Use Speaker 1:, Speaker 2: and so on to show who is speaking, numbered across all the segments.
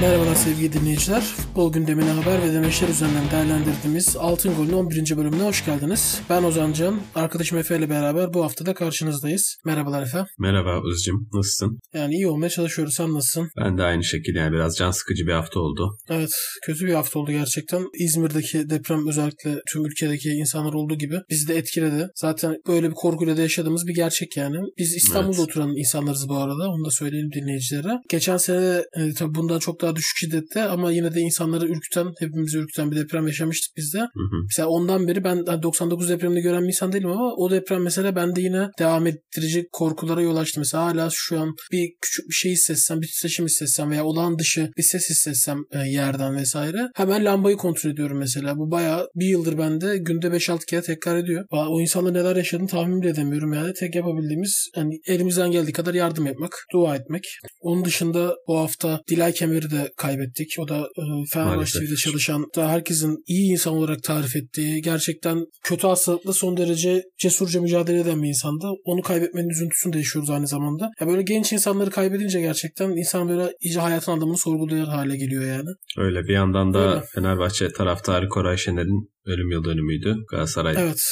Speaker 1: Merhabalar sevgili dinleyiciler. Futbol gündemine haber ve demeçler üzerinden değerlendirdiğimiz Altın Gol'ün 11. bölümüne hoş geldiniz. Ben Ozan Can, arkadaşım Efe ile beraber bu hafta da karşınızdayız. Merhabalar Efe.
Speaker 2: Merhaba Özcüm, nasılsın?
Speaker 1: Yani iyi olmaya çalışıyoruz, sen nasılsın?
Speaker 2: Ben de aynı şekilde yani biraz can sıkıcı bir hafta oldu.
Speaker 1: Evet, kötü bir hafta oldu gerçekten. İzmir'deki deprem özellikle tüm ülkedeki insanlar olduğu gibi bizi de etkiledi. Zaten böyle bir korkuyla da yaşadığımız bir gerçek yani. Biz İstanbul'da evet. oturan insanlarız bu arada, onu da söyleyelim dinleyicilere. Geçen sene e, tabii bundan çok daha düşük şiddette ama yine de insanları ürküten, hepimizi ürküten bir deprem yaşamıştık biz de. Hı hı. Mesela ondan beri ben 99 depremini gören bir insan değilim ama o deprem mesela bende yine devam ettirici korkulara yol açtı. Mesela hala şu an bir küçük bir şey hissetsem, bir titreşim hissetsem veya olağan dışı bir ses hissetsem e, yerden vesaire hemen lambayı kontrol ediyorum mesela. Bu bayağı bir yıldır bende günde 5-6 kere tekrar ediyor. O insanlar neler yaşadığını tahmin bile edemiyorum yani. Tek yapabildiğimiz yani elimizden geldiği kadar yardım yapmak, dua etmek. Onun dışında bu hafta Dilay Kemer'i de kaybettik. O da e, Fenerbahçe'de çalışan, da herkesin iyi insan olarak tarif ettiği, gerçekten kötü hastalıkla son derece cesurca mücadele eden bir insandı. Onu kaybetmenin üzüntüsünü de yaşıyoruz aynı zamanda. Ya böyle genç insanları kaybedince gerçekten insan böyle iyice hayatın anlamını sorguluyor hale geliyor yani.
Speaker 2: Öyle bir yandan da Öyle. Fenerbahçe taraftarı Koray Şener'in ölüm yıl dönümüydü. Galatasaray
Speaker 1: evet.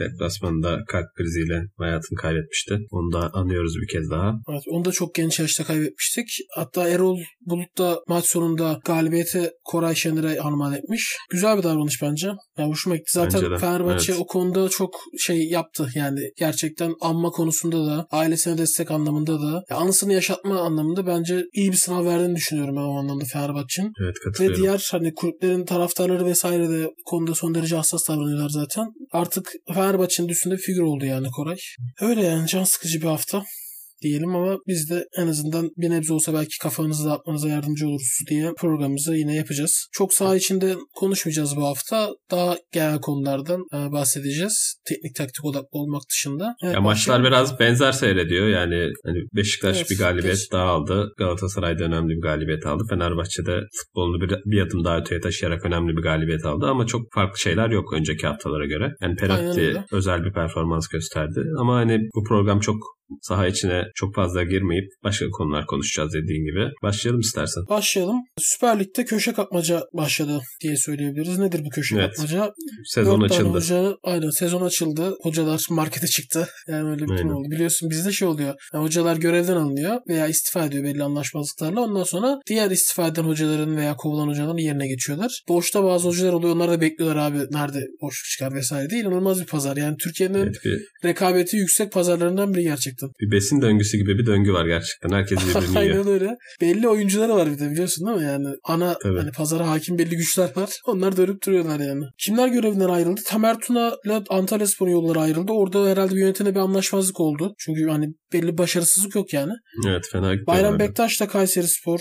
Speaker 2: Deplasmanında kalp kriziyle hayatını kaybetmişti. Onu da anıyoruz bir kez daha.
Speaker 1: Evet, onu da çok genç yaşta kaybetmiştik. Hatta Erol Bulut da maç sonunda galibiyete Koray Şener'e armağan etmiş. Güzel bir davranış bence. Yani hoşuma gitti. Zaten Fenerbahçe evet. o konuda çok şey yaptı yani. Gerçekten anma konusunda da ailesine destek anlamında da ya anısını yaşatma anlamında bence iyi bir sınav verdiğini düşünüyorum ben o anlamda Fenerbahçe'nin.
Speaker 2: Evet katılıyorum.
Speaker 1: Ve diğer hani kulüplerin taraftarları vesaire de konuda son derece hassas davranıyorlar zaten. Artık Fenerbahçe'nin üstünde figür oldu yani Koray. Öyle yani can sıkıcı bir hafta diyelim ama biz de en azından bir nebze olsa belki kafanızı dağıtmanıza yardımcı oluruz diye programımızı yine yapacağız. Çok saha içinde konuşmayacağız bu hafta. Daha genel konulardan e, bahsedeceğiz. Teknik taktik odaklı olmak dışında.
Speaker 2: Evet, ya maçlar biraz benzer seyrediyor. Yani hani Beşiktaş evet, bir galibiyet geç. daha aldı. Galatasaray'da önemli bir galibiyet aldı. Fenerbahçe'de futbolunu bir, bir adım daha öteye taşıyarak önemli bir galibiyet aldı ama çok farklı şeyler yok önceki haftalara göre. Yani Perotti özel bir performans gösterdi ama hani bu program çok saha içine çok fazla girmeyip başka konular konuşacağız dediğin gibi. Başlayalım istersen.
Speaker 1: Başlayalım. Süper Lig'de köşe kapmaca başladı diye söyleyebiliriz. Nedir bu köşe evet. kapmaca?
Speaker 2: Sezon Dört açıldı.
Speaker 1: Hoca, aynen sezon açıldı. Hocalar markete çıktı. Yani öyle bir aynen. oldu. Biliyorsun bizde şey oluyor. Yani hocalar görevden alınıyor veya istifa ediyor belli anlaşmazlıklarla. Ondan sonra diğer istifa eden hocaların veya kovulan hocaların yerine geçiyorlar. Boşta bazı hocalar oluyor. Onlar da bekliyorlar abi nerede boşluk çıkar vesaire değil. İnanılmaz bir pazar. Yani Türkiye'nin evet, bir... rekabeti yüksek pazarlarından biri gerçekten gerçekten.
Speaker 2: Bir besin döngüsü gibi bir döngü var gerçekten. Herkes birbirini
Speaker 1: yiyor. Aynen öyle. Belli oyuncular var bir de biliyorsun değil mi? Yani ana Tabii. hani pazara hakim belli güçler var. Onlar dönüp duruyorlar yani. Kimler görevinden ayrıldı? Tamer Tuna ile Antalya Spor yolları ayrıldı. Orada herhalde bir yönetimde bir anlaşmazlık oldu. Çünkü hani belli başarısızlık yok yani.
Speaker 2: Evet fena
Speaker 1: Bayram Bektaş da Kayseri Spor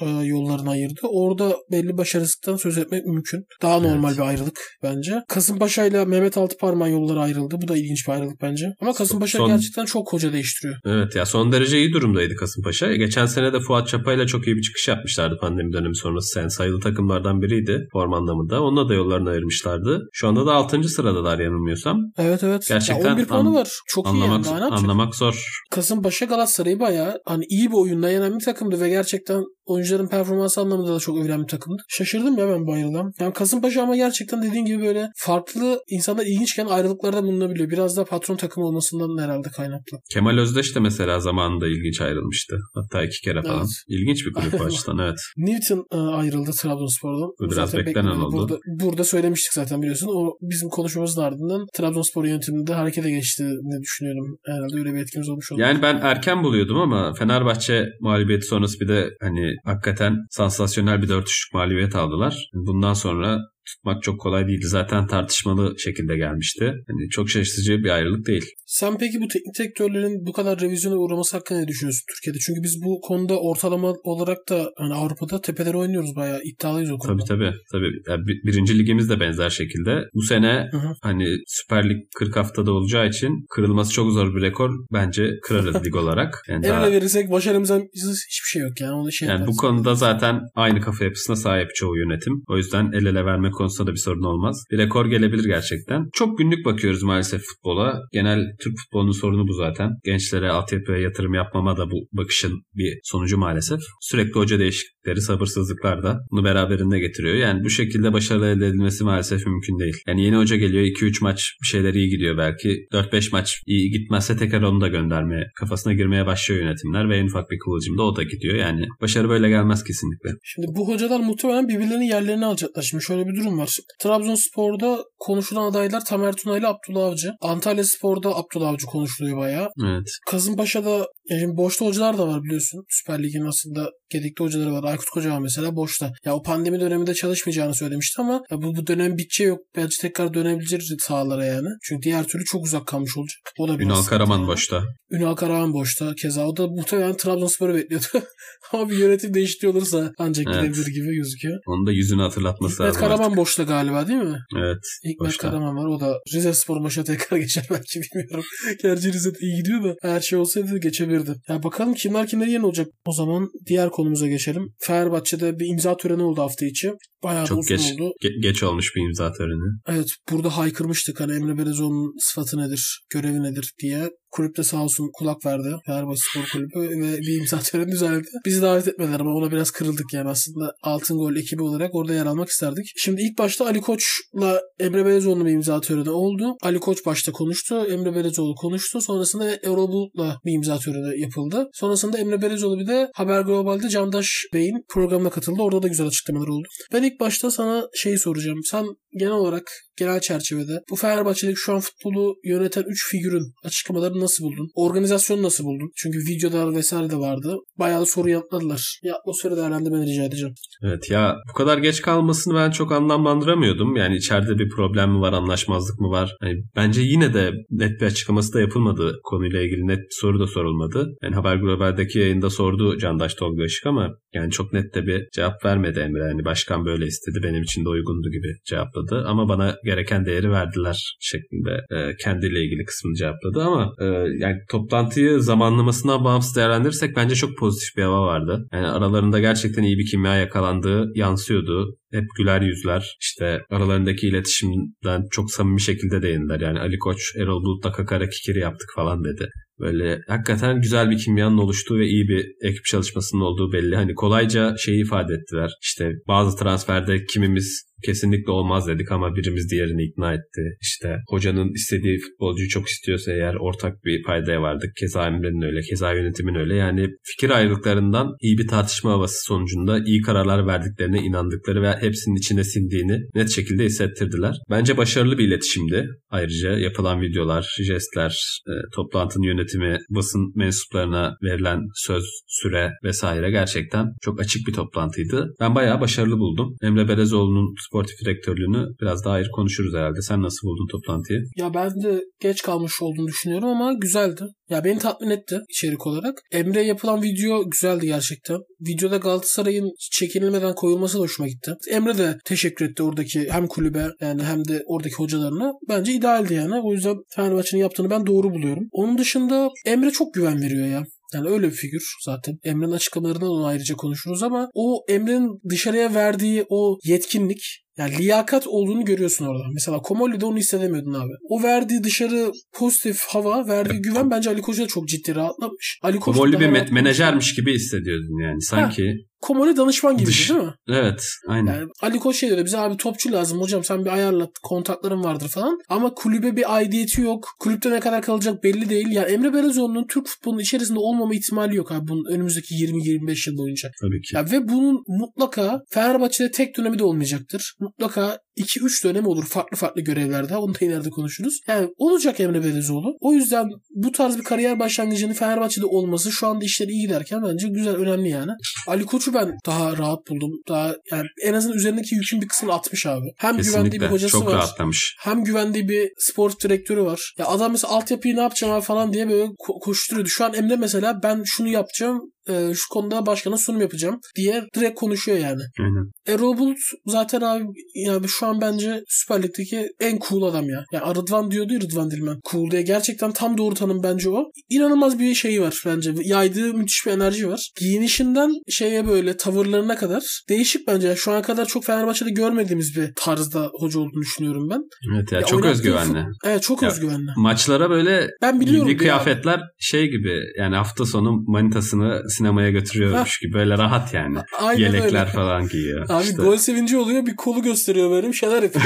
Speaker 1: e, yollarını ayırdı. Orada belli başarısızlıktan söz etmek mümkün. Daha normal evet. bir ayrılık bence. Kasımpaşa ile Mehmet Altıparmağı yolları ayrıldı. Bu da ilginç bir ayrılık bence. Ama Kasımpaşa son, gerçekten çok hoca değiştiriyor.
Speaker 2: Evet ya son derece iyi durumdaydı Kasımpaşa. Geçen sene de Fuat Çapa ile çok iyi bir çıkış yapmışlardı pandemi dönemi sonrası. Yani sayılı takımlardan biriydi form anlamında. Onunla da yollarını ayırmışlardı. Şu anda da 6. sıradalar yanılmıyorsam.
Speaker 1: Evet evet.
Speaker 2: Gerçekten ya
Speaker 1: 11 puanı var. Çok
Speaker 2: anlamak,
Speaker 1: iyi yani.
Speaker 2: Anlamak zor.
Speaker 1: Kasımpaşa Galatasaray'ı bayağı hani iyi bir oyunla yenen bir takımdı ve gerçekten oyuncuların performansı anlamında da çok övülen bir takımdı. Şaşırdım ya ben bu ayrılan. Yani Kasımpaşa ama gerçekten dediğin gibi böyle farklı insanlar ilginçken ayrılıklarda bulunabiliyor. Biraz da patron takım olmasından herhalde kaynaklı.
Speaker 2: Kemal Özdeş de mesela zamanında ilginç ayrılmıştı. Hatta iki kere falan. Evet. İlginç bir kulüp açıdan evet.
Speaker 1: Newton e, ayrıldı Trabzonspor'dan.
Speaker 2: Biraz zaten beklenen oldu.
Speaker 1: Burada, burada söylemiştik zaten biliyorsun. O bizim konuşmamızın ardından Trabzonspor yönetiminde harekete geçtiğini düşünüyorum. Herhalde öyle bir etkimiz olmuş oldu.
Speaker 2: Yani ben erken buluyordum ama Fenerbahçe mağlubiyeti sonrası bir de hani hakikaten sansasyonel bir 4-3'lük mağlubiyet aldılar. Bundan sonra tutmak çok kolay değildi. Zaten tartışmalı şekilde gelmişti. Yani çok şaşırtıcı bir ayrılık değil.
Speaker 1: Sen peki bu teknik direktörlerin bu kadar revizyona uğraması hakkında ne düşünüyorsun Türkiye'de? Çünkü biz bu konuda ortalama olarak da hani Avrupa'da tepeleri oynuyoruz bayağı iddialıyız o konuda.
Speaker 2: Tabii tabii. tabii. Yani birinci ligimiz de benzer şekilde. Bu sene Hı-hı. hani Süper Lig 40 haftada olacağı için kırılması çok zor bir rekor. Bence kırarız lig olarak.
Speaker 1: Yani El daha... verirsek başarımıza hiçbir şey yok yani. Onu şey
Speaker 2: yani bu konuda zaten aynı kafa yapısına sahip çoğu yönetim. O yüzden el ele verme konusunda da bir sorun olmaz. Bir rekor gelebilir gerçekten. Çok günlük bakıyoruz maalesef futbola. Genel Türk futbolunun sorunu bu zaten. Gençlere altyapıya yatırım yapmama da bu bakışın bir sonucu maalesef. Sürekli hoca değişiklikleri, sabırsızlıklar da bunu beraberinde getiriyor. Yani bu şekilde başarılı elde edilmesi maalesef mümkün değil. Yani yeni hoca geliyor 2-3 maç bir şeyler iyi gidiyor belki. 4-5 maç iyi gitmezse tekrar onu da göndermeye, kafasına girmeye başlıyor yönetimler ve en ufak bir kıvılcımda o da gidiyor. Yani başarı böyle gelmez kesinlikle.
Speaker 1: Şimdi bu hocalar muhtemelen birbirlerinin yerlerini alacaklar. Şimdi şöyle bir durum var. Trabzonspor'da konuşulan adaylar Tamer Tuna ile Abdullah Avcı. Antalya Spor'da Abdullah Avcı konuşuluyor bayağı.
Speaker 2: Evet.
Speaker 1: Kasımpaşa'da yani boşta hocalar da var biliyorsun. Süper Lig'in aslında gedikli hocaları var. Aykut Koca var mesela boşta. Ya o pandemi döneminde çalışmayacağını söylemişti ama ya bu, bu dönem biteceği yok. Belki tekrar dönebilir sahalara yani. Çünkü diğer türlü çok uzak kalmış olacak. O da
Speaker 2: Ünal Karaman boşta.
Speaker 1: Ünal Karaman boşta. Keza o da muhtemelen Trabzonspor'u bekliyordu. ama bir yönetim değişikliği olursa ancak evet. gidebilir gibi gözüküyor.
Speaker 2: Onun da yüzünü hatırlatması
Speaker 1: Hikmet
Speaker 2: lazım.
Speaker 1: Karaman artık. boşta galiba değil mi?
Speaker 2: Evet.
Speaker 1: Hikmet boşta. Karaman var. O da Rize Spor başa tekrar geçer belki bilmiyorum. Gerçi Rize iyi gidiyor da her şey olsaydı geçebilirdi. Ya bakalım kimler kimleri yeni olacak. O zaman diğer konumuza geçelim. Fenerbahçe'de bir imza töreni oldu hafta içi. Bayağı
Speaker 2: Çok geç,
Speaker 1: oldu.
Speaker 2: Ge- geç olmuş bir imza töreni.
Speaker 1: Evet burada haykırmıştık hani Emre Belezoğlu'nun sıfatı nedir, görevi nedir diye. Kulüpte sağ olsun kulak verdi. Fenerbahçe Spor Kulübü ve bir imza töreni düzenledi. Bizi davet etmediler ama ona biraz kırıldık yani aslında altın gol ekibi olarak orada yer almak isterdik. Şimdi ilk başta Ali Koç'la Emre Belezoğlu'nun bir imza töreni oldu. Ali Koç başta konuştu. Emre Belezoğlu konuştu. Sonrasında Erol Bulut'la bir imza töreni yapıldı. Sonrasında Emre Belezoğlu bir de Haber Global'de Candaş Bey'in programına katıldı. Orada da güzel açıklamalar oldu. Ben ilk başta sana şeyi soracağım. Sen genel olarak genel çerçevede bu Fenerbahçe'deki şu an futbolu yöneten 3 figürün açıklamalarını nasıl buldun? Organizasyonu nasıl buldun? Çünkü videolar vesaire de vardı. Bayağı da soru yanıtladılar. Bir atmosferi değerlendirmeni rica edeceğim.
Speaker 2: Evet ya bu kadar geç kalmasını ben çok anlamlandıramıyordum. Yani içeride bir problem mi var, anlaşmazlık mı var? Yani bence yine de net bir açıklaması da yapılmadı. Konuyla ilgili net bir soru da sorulmadı. Yani Haber Global'deki yayında sordu Candaş Tolga Işık ama yani çok net de bir cevap vermedi Emre. Yani başkan böyle istedi benim için de uygundu gibi cevapladı. Ama bana gereken değeri verdiler şeklinde e, kendiyle ilgili kısmını cevapladı ama e, yani toplantıyı zamanlamasından bağımsız değerlendirirsek bence çok pozitif bir hava vardı. Yani aralarında gerçekten iyi bir kimya yakalandığı yansıyordu. Hep güler yüzler. İşte aralarındaki iletişimden çok samimi şekilde değindiler. Yani Ali Koç, Erol Bulut'la kakara kikiri yaptık falan dedi. Böyle hakikaten güzel bir kimyanın oluştuğu ve iyi bir ekip çalışmasının olduğu belli. Hani kolayca şeyi ifade ettiler. İşte bazı transferde kimimiz kesinlikle olmaz dedik ama birimiz diğerini ikna etti. İşte hocanın istediği futbolcuyu çok istiyorsa eğer ortak bir paydaya vardık. Keza Emre'nin öyle, keza yönetimin öyle. Yani fikir ayrılıklarından iyi bir tartışma havası sonucunda iyi kararlar verdiklerine inandıkları ve hepsinin içine sindiğini net şekilde hissettirdiler. Bence başarılı bir iletişimdi. Ayrıca yapılan videolar, jestler, e, toplantının yönetimi, basın mensuplarına verilen söz, süre vesaire gerçekten çok açık bir toplantıydı. Ben bayağı başarılı buldum. Emre Belezoğlu'nun sportif direktörlüğünü biraz daha ayrı konuşuruz herhalde. Sen nasıl buldun toplantıyı?
Speaker 1: Ya ben de geç kalmış olduğunu düşünüyorum ama güzeldi. Ya beni tatmin etti içerik olarak. Emre yapılan video güzeldi gerçekten. Videoda Galatasaray'ın çekinilmeden koyulması da hoşuma gitti. Emre de teşekkür etti oradaki hem kulübe yani hem de oradaki hocalarına. Bence idealdi yani. O yüzden Fenerbahçe'nin yaptığını ben doğru buluyorum. Onun dışında Emre çok güven veriyor ya. Yani öyle bir figür zaten. Emre'nin açıklamalarından da ayrıca konuşuruz ama o Emre'nin dışarıya verdiği o yetkinlik yani liyakat olduğunu görüyorsun orada. Mesela Komoli'de onu hissedemiyordun abi. O verdiği dışarı pozitif hava, verdiği güven bence Ali Koç'a çok ciddi rahatlamış. Ali
Speaker 2: Koç Komoli bir menajermiş gibi hissediyordun yani. Sanki.
Speaker 1: Komoli danışman gibi Dış... değil mi?
Speaker 2: Evet aynen.
Speaker 1: Yani Ali Koç şey diyor bize abi topçu lazım hocam sen bir ayarla kontakların vardır falan. Ama kulübe bir aidiyeti yok. Kulüpte ne kadar kalacak belli değil. Yani Emre Belezoğlu'nun Türk futbolunun içerisinde olmama ihtimali yok abi bunun önümüzdeki 20-25 yıl boyunca.
Speaker 2: Tabii ki.
Speaker 1: Ya ve bunun mutlaka Fenerbahçe'de tek dönemi de olmayacaktır. Mutlaka 2-3 dönem olur farklı farklı görevlerde. Onu da ileride konuşuruz. Yani olacak Emre Belezoğlu. O yüzden bu tarz bir kariyer başlangıcının Fenerbahçe'de olması şu anda işleri iyi giderken bence güzel önemli yani. Ali Koç'u ben daha rahat buldum. Daha yani en azından üzerindeki yükün bir kısmını atmış abi. Hem Kesinlikle. güvendiği bir hocası
Speaker 2: Çok
Speaker 1: var.
Speaker 2: rahatlamış.
Speaker 1: Hem güvendiği bir spor direktörü var. Ya adam mesela altyapıyı ne yapacağım abi falan diye böyle ko- koşturuyordu. Şu an Emre mesela ben şunu yapacağım e, şu konuda başkana sunum yapacağım diye direkt konuşuyor yani.
Speaker 2: Aynen.
Speaker 1: Erol Bulut zaten abi yani şu an bence Süper Lig'deki en cool adam ya. Ya Rıdvan diyordu ya Rıdvan Dilmen. Cool diye. Gerçekten tam doğru tanım bence o. İnanılmaz bir şeyi var bence. Yaydığı müthiş bir enerji var. Giyinişinden şeye böyle tavırlarına kadar değişik bence. Şu ana kadar çok Fenerbahçe'de görmediğimiz bir tarzda hoca olduğunu düşünüyorum ben.
Speaker 2: Evet ya, ya çok özgüvenli.
Speaker 1: Evet çok ya, özgüvenli.
Speaker 2: Maçlara böyle ben biliyorum kıyafetler abi. şey gibi yani hafta sonu manitasını sinemaya götürüyormuş gibi böyle rahat yani. Aynen Yelekler öyle. falan giyiyor.
Speaker 1: Abi işte. gol sevinci oluyor bir kolu gösteriyor böyle bir şeyler yapıyor.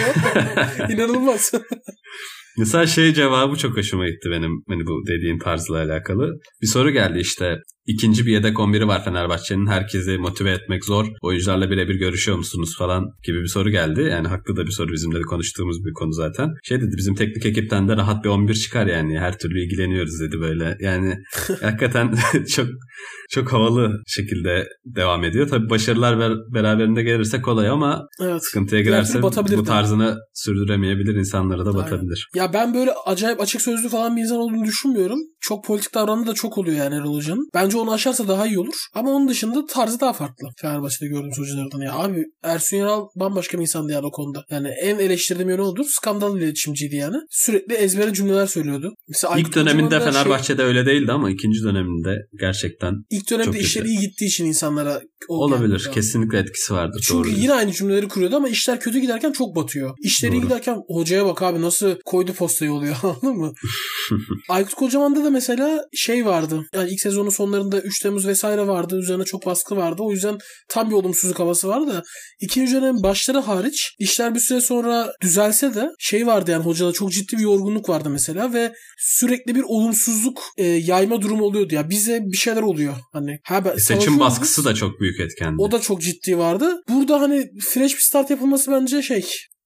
Speaker 1: İnanılmaz.
Speaker 2: Mesela şey cevabı çok hoşuma gitti benim hani bu dediğin tarzla alakalı. Bir soru geldi işte İkinci bir yedek 11'i var Fenerbahçe'nin. Herkesi motive etmek zor. Oyuncularla birebir görüşüyor musunuz falan gibi bir soru geldi. Yani haklı da bir soru bizimle de konuştuğumuz bir konu zaten. Şey dedi bizim teknik ekipten de rahat bir 11 çıkar yani. Her türlü ilgileniyoruz dedi böyle. Yani hakikaten çok çok havalı şekilde devam ediyor. Tabii başarılar ber- beraberinde gelirse kolay ama evet. sıkıntıya girerse bu tarzını sürdüremeyebilir. insanlara da batabilir.
Speaker 1: Aynen. Ya ben böyle acayip açık sözlü falan bir insan olduğunu düşünmüyorum. Çok politik davrandığı da çok oluyor yani Erol Hoca'nın. Bence onu aşarsa daha iyi olur. Ama onun dışında tarzı daha farklı. Fenerbahçe'de gördüğüm hocalardan. Ya abi Ersun Yanal bambaşka bir insandı yani o konuda. Yani en eleştirdiğim yönü odur. Skandal iletişimciydi yani. Sürekli ezbere cümleler söylüyordu.
Speaker 2: Mesela İlk döneminde şey- Fenerbahçe'de şey... öyle değildi ama ikinci döneminde gerçekten
Speaker 1: İlk dönemde işleri iyi gittiği için insanlara
Speaker 2: olabilir. Yani. Kesinlikle etkisi vardır.
Speaker 1: Çünkü doğru. yine aynı cümleleri kuruyordu ama işler kötü giderken çok batıyor. İşleri doğru. giderken hocaya bak abi nasıl koydu postayı oluyor anladın mı? Aykut Kocaman'da da mesela şey vardı. Yani ilk sezonun sonlarında 3 Temmuz vesaire vardı. Üzerine çok baskı vardı. O yüzden tam bir olumsuzluk havası vardı da ikinci dönemin başları hariç işler bir süre sonra düzelse de şey vardı yani hocada çok ciddi bir yorgunluk vardı mesela ve sürekli bir olumsuzluk e, yayma durumu oluyordu ya. Bize bir şeyler oluyor. Hani
Speaker 2: ha, e, seçim baskısı da çok büyük etkendi.
Speaker 1: O da çok ciddi vardı. Burada hani fresh bir start yapılması bence şey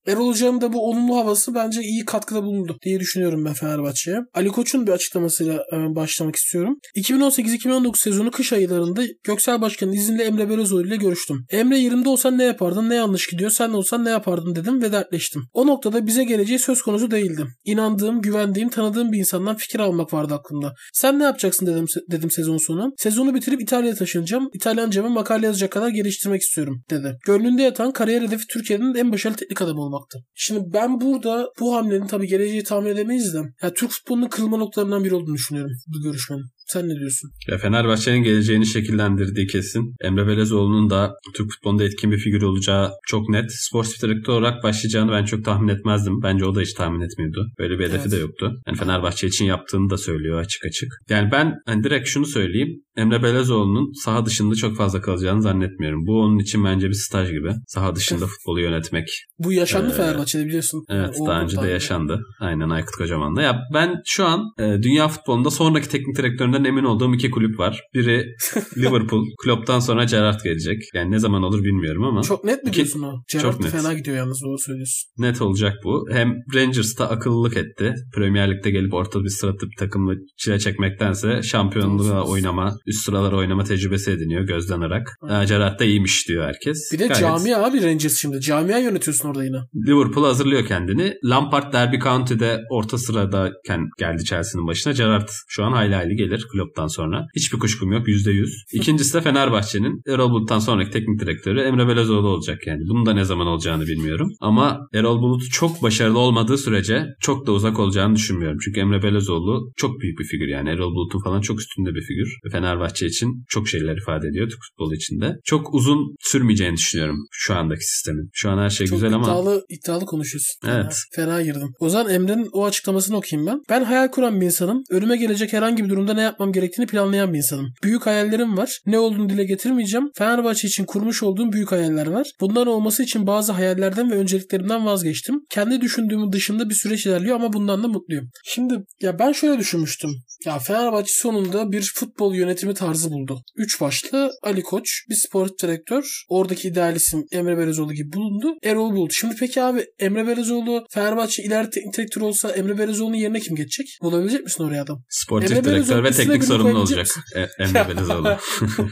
Speaker 1: Erol Hoca'nın da bu olumlu havası bence iyi katkıda bulundu diye düşünüyorum ben Fenerbahçe'ye. Ali Koç'un bir açıklamasıyla başlamak istiyorum. 2018-2019 sezonu kış aylarında Göksel Başkan'ın izniyle Emre Belözoğlu ile görüştüm. Emre yerimde olsan ne yapardın, ne yanlış gidiyor, sen olsan ne yapardın dedim ve dertleştim. O noktada bize geleceği söz konusu değildi. İnandığım, güvendiğim, tanıdığım bir insandan fikir almak vardı aklımda. Sen ne yapacaksın dedim, dedim sezon sonu. Sezonu bitirip İtalya'ya taşınacağım. İtalyancamı makale yazacak kadar geliştirmek istiyorum dedi. Gönlünde yatan kariyer hedefi Türkiye'nin en başarılı teknik adamı olmak olmaktı. Şimdi ben burada bu hamlenin tabii geleceği tahmin edemeyiz de yani Türk futbolunun kırılma noktalarından biri olduğunu düşünüyorum bu görüşmenin. Sen ne diyorsun?
Speaker 2: Ya Fenerbahçe'nin geleceğini şekillendirdiği kesin. Emre Belezoğlu'nun da Türk futbolunda etkin bir figür olacağı çok net. Sportif direktör olarak başlayacağını ben çok tahmin etmezdim. Bence o da hiç tahmin etmiyordu. Böyle bir hedefi evet. de yoktu. Yani Fenerbahçe için yaptığını da söylüyor açık açık. Yani ben hani direkt şunu söyleyeyim. Emre Belezoğlu'nun saha dışında çok fazla kalacağını zannetmiyorum. Bu onun için bence bir staj gibi. Saha dışında futbolu yönetmek.
Speaker 1: Bu yaşandı ee, Fenerbahçe'de biliyorsun.
Speaker 2: Evet yani daha önce de yaşandı. Aynen Aykut Kocaman'da. Ya ben şu an e, dünya futbolunda sonraki teknik direktöründen olduğundan emin olduğum iki kulüp var. Biri Liverpool. Klopp'tan sonra Gerrard gelecek. Yani ne zaman olur bilmiyorum ama.
Speaker 1: Çok net mi diyorsun o? Gerrard fena gidiyor yalnız doğru söylüyorsun.
Speaker 2: Net olacak bu. Hem Rangers da akıllılık etti. Premier Lig'de gelip orta bir sıratı bir takımla çile çekmektense şampiyonluğa oynama, üst sıralara oynama tecrübesi ediniyor gözden arak. Gerrard da iyiymiş diyor herkes.
Speaker 1: Bir de Gayet... camia abi Rangers şimdi. Camia yönetiyorsun orada yine.
Speaker 2: Liverpool hazırlıyor kendini. Lampard Derby County'de orta sıradayken geldi Chelsea'nin başına. Gerrard şu an hayli hayli gelir. Klopp'tan sonra. Hiçbir kuşkum yok %100. İkincisi de Fenerbahçe'nin Erol Bulut'tan sonraki teknik direktörü Emre Belözoğlu olacak yani. Bunun da ne zaman olacağını bilmiyorum. Ama Erol Bulut çok başarılı olmadığı sürece çok da uzak olacağını düşünmüyorum. Çünkü Emre Belözoğlu çok büyük bir figür yani. Erol Bulut'un falan çok üstünde bir figür. Fenerbahçe için çok şeyler ifade ediyor Türk futbolu içinde. Çok uzun sürmeyeceğini düşünüyorum şu andaki sistemin. Şu an her şey
Speaker 1: çok
Speaker 2: güzel
Speaker 1: iddialı,
Speaker 2: ama...
Speaker 1: iddialı iddialı konuşuyorsun. Evet. Fena, girdim. O zaman Emre'nin o açıklamasını okuyayım ben. Ben hayal kuran bir insanım. Önüme gelecek herhangi bir durumda ne yapmam gerektiğini planlayan bir insanım. Büyük hayallerim var. Ne olduğunu dile getirmeyeceğim. Fenerbahçe için kurmuş olduğum büyük hayaller var. Bunların olması için bazı hayallerden ve önceliklerimden vazgeçtim. Kendi düşündüğümün dışında bir süreç ilerliyor ama bundan da mutluyum. Şimdi ya ben şöyle düşünmüştüm. Ya Fenerbahçe sonunda bir futbol yönetimi tarzı buldu. Üç başlı Ali Koç, bir spor direktör, oradaki ideal isim Emre Belezoğlu gibi bulundu. Erol buldu. Şimdi peki abi Emre Belezoğlu Fenerbahçe ileride teknik direktör olsa Emre Belezoğlu'nun yerine kim geçecek? Bulabilecek misin oraya adam?
Speaker 2: Sportif Emre direktör ve teknik teknik sorumlu olacak e, Emre Belezoğlu.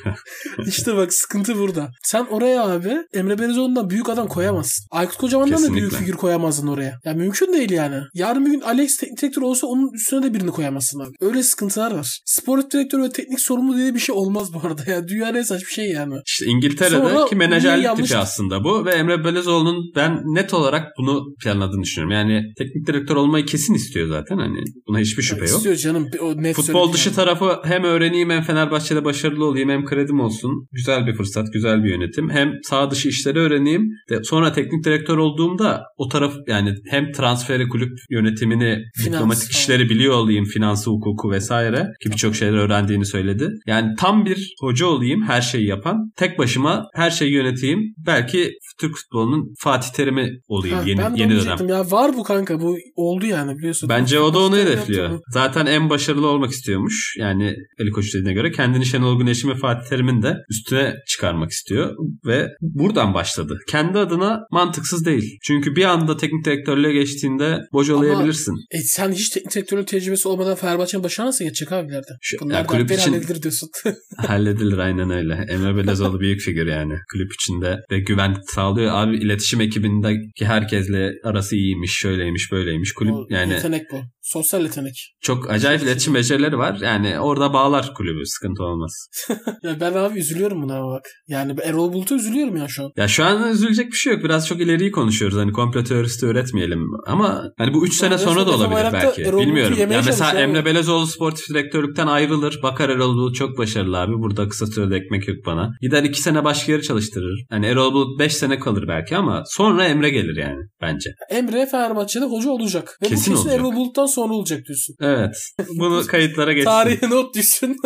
Speaker 1: İşte bak sıkıntı burada. Sen oraya abi Emre Belezoğlu'ndan büyük adam koyamazsın. Aykut Kocaman'dan Kesinlikle. da büyük figür koyamazdın oraya. Ya mümkün değil yani. Yarın bir gün Alex teknik direktör olsa onun üstüne de birini koyamazsın abi. Öyle sıkıntılar var. Spor direktörü ve teknik sorumlu diye bir şey olmaz bu arada ya. Dünyanın en saçma şey yani.
Speaker 2: İşte İngiltere'deki menajerlik yanlış... tipi aslında bu ve Emre Belezoğlu'nun ben net olarak bunu planladığını düşünüyorum. Yani teknik direktör olmayı kesin istiyor zaten. Hani buna hiçbir şüphe yok.
Speaker 1: İstiyor canım. O net
Speaker 2: Futbol dışı yani. Tarafı hem öğreneyim hem Fenerbahçe'de başarılı olayım hem kredim olsun. Güzel bir fırsat, güzel bir yönetim. Hem sağ dışı işleri öğreneyim. De sonra teknik direktör olduğumda o taraf yani hem transferi, kulüp yönetimini, Finans, diplomatik işleri biliyor olayım, finansı, hukuku vesaire ki birçok şeyler öğrendiğini söyledi. Yani tam bir hoca olayım, her şeyi yapan. Tek başıma her şeyi yöneteyim. Belki Türk futbolunun Fatih Terim'i olayım ha, yeni ben yeni dönem.
Speaker 1: Ya var bu kanka bu oldu yani biliyorsun.
Speaker 2: Bence o da onu hedefliyor. Zaten en başarılı olmak istiyormuş. Yani Ali Koç dediğine göre kendini Şenol Güneş'in ve Fatih Terim'in de üstüne çıkarmak istiyor ve buradan başladı. Kendi adına mantıksız değil. Çünkü bir anda teknik direktörlüğe geçtiğinde bocalayabilirsin. Ama,
Speaker 1: e, sen hiç teknik direktörlük tecrübesi olmadan Fenerbahçe'nin başına nasıl geçecek abi ileride? Şu, Bunlar yani kulüp için halledilir diyorsun.
Speaker 2: halledilir aynen öyle. Emre Belezoğlu büyük figür yani. Kulüp içinde ve güven sağlıyor. Abi iletişim ekibindeki herkesle arası iyiymiş, şöyleymiş, böyleymiş. Kulüp o, yani
Speaker 1: yetenek bu. Sosyal yetenek.
Speaker 2: Çok acayip iletişim becerileri var. Yani orada bağlar kulübü. Sıkıntı olmaz.
Speaker 1: ya ben abi üzülüyorum buna bak. Yani Erol Bulut'a üzülüyorum ya şu an.
Speaker 2: Ya şu an üzülecek bir şey yok. Biraz çok ileriyi konuşuyoruz. Hani komplo teoristi üretmeyelim. Ama hani bu 3 sene sonra da olabilir belki. Erol Bilmiyorum. Ya mesela Emre Belezoğlu sportif direktörlükten ayrılır. Bakar Erol Bulut çok başarılı abi. Burada kısa sürede ekmek yok bana. Gider 2 sene başka yeri çalıştırır. Hani Erol Bulut 5 sene kalır belki ama sonra Emre gelir yani bence.
Speaker 1: Emre Fenerbahçe'de hoca olacak. Ve kesin bu kesin olacak. Erol Bulut'tan sonra olacak diyorsun.
Speaker 2: Evet. Bunu kayıtlara geçsin.
Speaker 1: Tarihe not düşsün.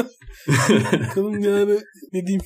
Speaker 1: Bakalım yani ne diyeyim.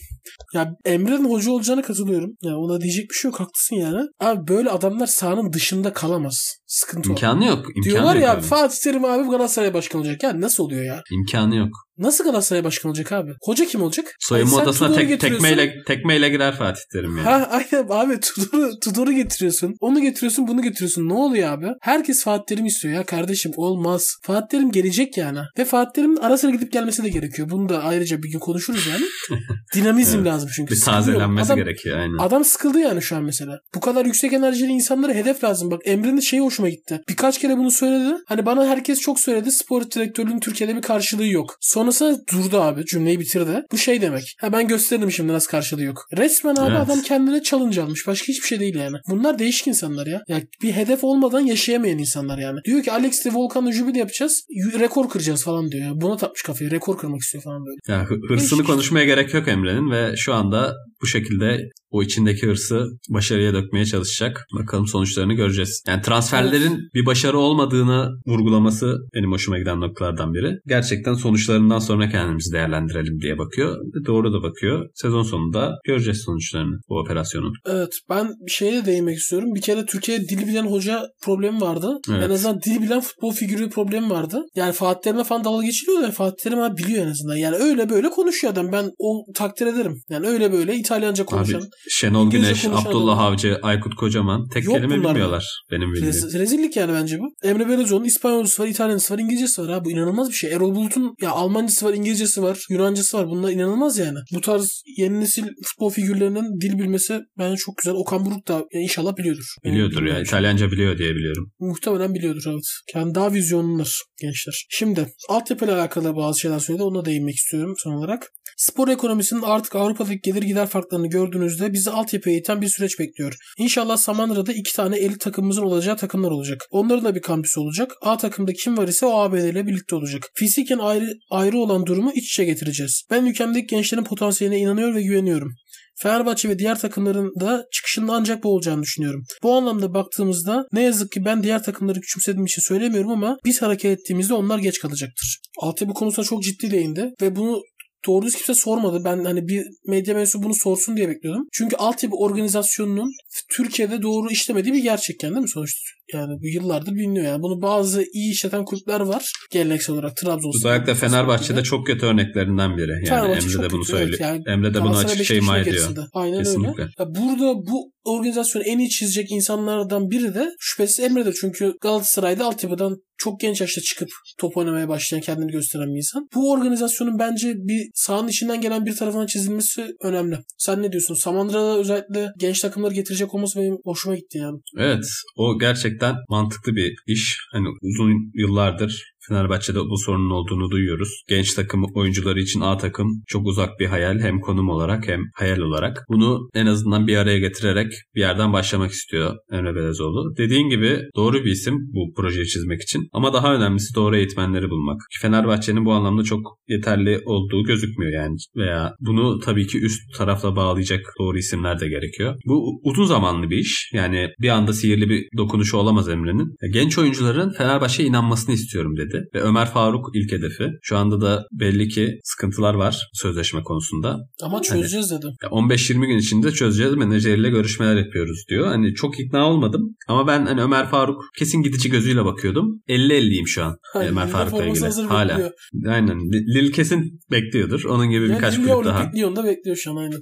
Speaker 1: Ya Emre'nin hoca olacağına katılıyorum. Ya ona diyecek bir şey yok haklısın yani. Abi böyle adamlar sahanın dışında kalamaz. Sıkıntı
Speaker 2: İmkanı yok.
Speaker 1: İmkanı Diyorlar yok ya abi. Fatih Terim abi Galatasaray başkanı olacak. Ya nasıl oluyor ya?
Speaker 2: İmkanı yok.
Speaker 1: Nasıl Galatasaray başkanı olacak abi? Hoca kim olacak?
Speaker 2: Soyunma yani odasına tek, tekmeyle, tekmeyle girer Fatih Terim yani.
Speaker 1: Ha aynen abi Tudor'u, Tudor'u getiriyorsun. Onu getiriyorsun bunu getiriyorsun. Ne oluyor abi? Herkes Fatih Terim istiyor ya kardeşim olmaz. Fatih Terim gelecek yani. Ve Fatih Terim'in ara sıra gidip gelmesi de gerekiyor. Bunu da ayrıca bir gün konuşuruz yani. Dinamizm evet. lazım çünkü.
Speaker 2: Bir tazelenmesi adam, gerekiyor aynen.
Speaker 1: Adam sıkıldı yani şu an mesela. Bu kadar yüksek enerjili insanlara hedef lazım. Bak Emre'nin şeyi hoşuma gitti. Birkaç kere bunu söyledi. Hani bana herkes çok söyledi. Spor direktörlüğün Türkiye'de bir karşılığı yok. Sonrasında durdu abi. Cümleyi bitirdi. Bu şey demek. Ha ben gösteririm şimdi nasıl karşılığı yok. Resmen abi evet. adam kendine challenge almış. Başka hiçbir şey değil yani. Bunlar değişik insanlar ya. Ya bir hedef olmadan yaşayamayan insanlar yani. Diyor ki Alex de Volkan'la Jübile yapacağız. Rekor kıracağız falan diyor. Ya. Buna takmış kafayı. Rekor kırmak istiyor falan böyle.
Speaker 2: Ya hırsını değişik. konuşmaya gerek yok Emre'nin ve şu anda bu şekilde o içindeki hırsı başarıya dökmeye çalışacak. Bakalım sonuçlarını göreceğiz. Yani transferlerin evet. bir başarı olmadığını vurgulaması benim hoşuma giden noktalardan biri. Gerçekten sonuçlarından sonra kendimizi değerlendirelim diye bakıyor. Doğru da bakıyor. Sezon sonunda göreceğiz sonuçlarını bu operasyonun.
Speaker 1: Evet ben bir şeye de değinmek istiyorum. Bir kere Türkiye'de dil bilen hoca problemi vardı. Evet. En azından dil bilen futbol figürü problemi vardı. Yani Fatih Terim'e falan dalga geçiliyor da Fatih Terim biliyor en azından. Yani öyle böyle konuşuyor adam. Ben o takdir ederim. Yani öyle böyle İtalyanca konuşan. Abi,
Speaker 2: Şenol Güneş, Abdullah adam. Avcı, Aykut Kocaman tek Yok kelime bilmiyorlar benim bildiğim. Rez,
Speaker 1: rezillik yani bence bu. Emre Belözoğlu'nun İspanyolcusu var, İtalyancısı var, İngilizcesi var abi. Bu inanılmaz bir şey. Erol Bulut'un ya Almancısı var, İngilizcesi var, Yunancısı var. Bunlar inanılmaz yani. Bu tarz yeni nesil futbol figürlerinin dil bilmesi bence çok güzel. Okan Buruk da inşallah biliyordur.
Speaker 2: Biliyordur ya. İtalyanca biliyor diye biliyorum.
Speaker 1: Muhtemelen biliyordur evet. Kendi daha vizyonlular gençler. Şimdi altyapı ile alakalı bazı şeyler söyledi. Ona değinmek istiyorum son olarak. Spor ekonomisinin artık Avrupa'daki gelir gider farklarını gördüğünüzde bizi altyapıya iten bir süreç bekliyor. İnşallah Samandıra'da iki tane elit takımımızın olacağı takımlar olacak. Onların da bir kampüsü olacak. A takımda kim var ise o ABD ile birlikte olacak. Fiziken ayrı, ayrı olan durumu iç içe getireceğiz. Ben ülkemdeki gençlerin potansiyeline inanıyor ve güveniyorum. Fenerbahçe ve diğer takımların da çıkışının ancak bu olacağını düşünüyorum. Bu anlamda baktığımızda ne yazık ki ben diğer takımları küçümsediğim için söylemiyorum ama biz hareket ettiğimizde onlar geç kalacaktır. Altyapı konusunda çok ciddi değindi ve bunu doğru düz kimse sormadı. Ben hani bir medya mensubu bunu sorsun diye bekliyordum. Çünkü altyapı organizasyonunun Türkiye'de doğru işlemediği bir gerçekten değil mi sonuçta? Yani bu yıllardır biliniyor yani. Bunu bazı iyi işleten kulüpler var. Geleneksel olarak Trabzonspor.
Speaker 2: Özellikle Fenerbahçe'de çok kötü örneklerinden biri. Yani Emre de bunu söylüyor. Evet yani Emre de bunu açık şey ediyor.
Speaker 1: Aynen Kesinlikle. öyle. Ya burada bu organizasyonu en iyi çizecek insanlardan biri de şüphesiz Emre'dir. Çünkü Galatasaray'da altyapıdan çok genç yaşta çıkıp top oynamaya başlayan kendini gösteren bir insan. Bu organizasyonun bence bir sahanın içinden gelen bir tarafından çizilmesi önemli. Sen ne diyorsun? Samandıra'da özellikle genç takımları getirecek olması benim hoşuma gitti yani.
Speaker 2: Evet o gerçekten mantıklı bir iş. Hani uzun yıllardır Fenerbahçe'de bu sorunun olduğunu duyuyoruz. Genç takım oyuncuları için A takım çok uzak bir hayal hem konum olarak hem hayal olarak. Bunu en azından bir araya getirerek bir yerden başlamak istiyor Emre Belezoğlu. Dediğin gibi doğru bir isim bu projeyi çizmek için ama daha önemlisi doğru eğitmenleri bulmak. Fenerbahçe'nin bu anlamda çok yeterli olduğu gözükmüyor yani veya bunu tabii ki üst tarafla bağlayacak doğru isimler de gerekiyor. Bu uzun zamanlı bir iş. Yani bir anda sihirli bir dokunuşu olamaz Emre'nin. Genç oyuncuların Fenerbahçe'ye inanmasını istiyorum dedi dedi. Ve Ömer Faruk ilk hedefi. Şu anda da belli ki sıkıntılar var sözleşme konusunda.
Speaker 1: Ama çözeceğiz
Speaker 2: hani,
Speaker 1: dedim.
Speaker 2: 15-20 gün içinde çözeceğiz. Menajeriyle görüşmeler yapıyoruz diyor. Hani çok ikna olmadım. Ama ben hani Ömer Faruk kesin gidici gözüyle bakıyordum. 50-50'yim şu an Hayır, Ömer Faruk'la ilgili. Hala. Bekliyor. Aynen. Lil kesin bekliyordur. Onun gibi ya birkaç kulüp daha.
Speaker 1: Lyon'da bekliyor şu an aynı.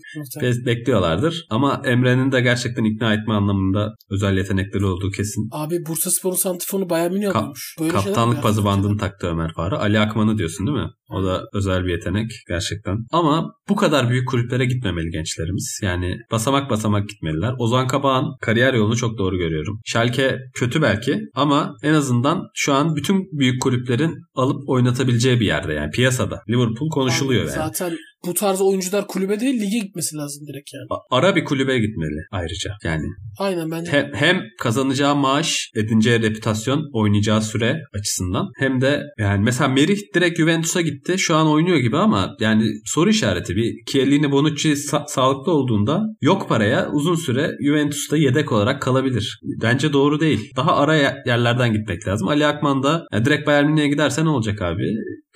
Speaker 2: Be- bekliyorlardır. Ama Emre'nin de gerçekten ikna etme anlamında özel yetenekleri olduğu kesin.
Speaker 1: Abi Bursa Spor'un santifonu Bayern Münih Ka- almış.
Speaker 2: Böyle kaptanlık pazı bandı bandını taktı Ömer Faruk. Ali Akman'ı diyorsun değil mi? O da özel bir yetenek gerçekten. Ama bu kadar büyük kulüplere gitmemeli gençlerimiz. Yani basamak basamak gitmeliler. Ozan Kabağ'ın kariyer yolunu çok doğru görüyorum. Schalke kötü belki ama en azından şu an bütün büyük kulüplerin alıp oynatabileceği bir yerde yani piyasada. Liverpool konuşuluyor yani.
Speaker 1: Zaten bu tarz oyuncular kulübe değil lige gitmesi lazım direkt yani.
Speaker 2: Ara bir kulübe gitmeli ayrıca yani.
Speaker 1: Aynen bence.
Speaker 2: Hem, hem kazanacağı maaş, edineceği reputasyon, oynayacağı süre açısından hem de yani mesela Merih direkt Juventus'a gitti. Şu an oynuyor gibi ama yani soru işareti bir Chiellini Bonucci sa- sağlıklı olduğunda yok paraya uzun süre Juventus'ta yedek olarak kalabilir. Bence doğru değil. Daha ara yerlerden gitmek lazım. Ali Akman da yani direkt Bayern Münih'e giderse ne olacak abi?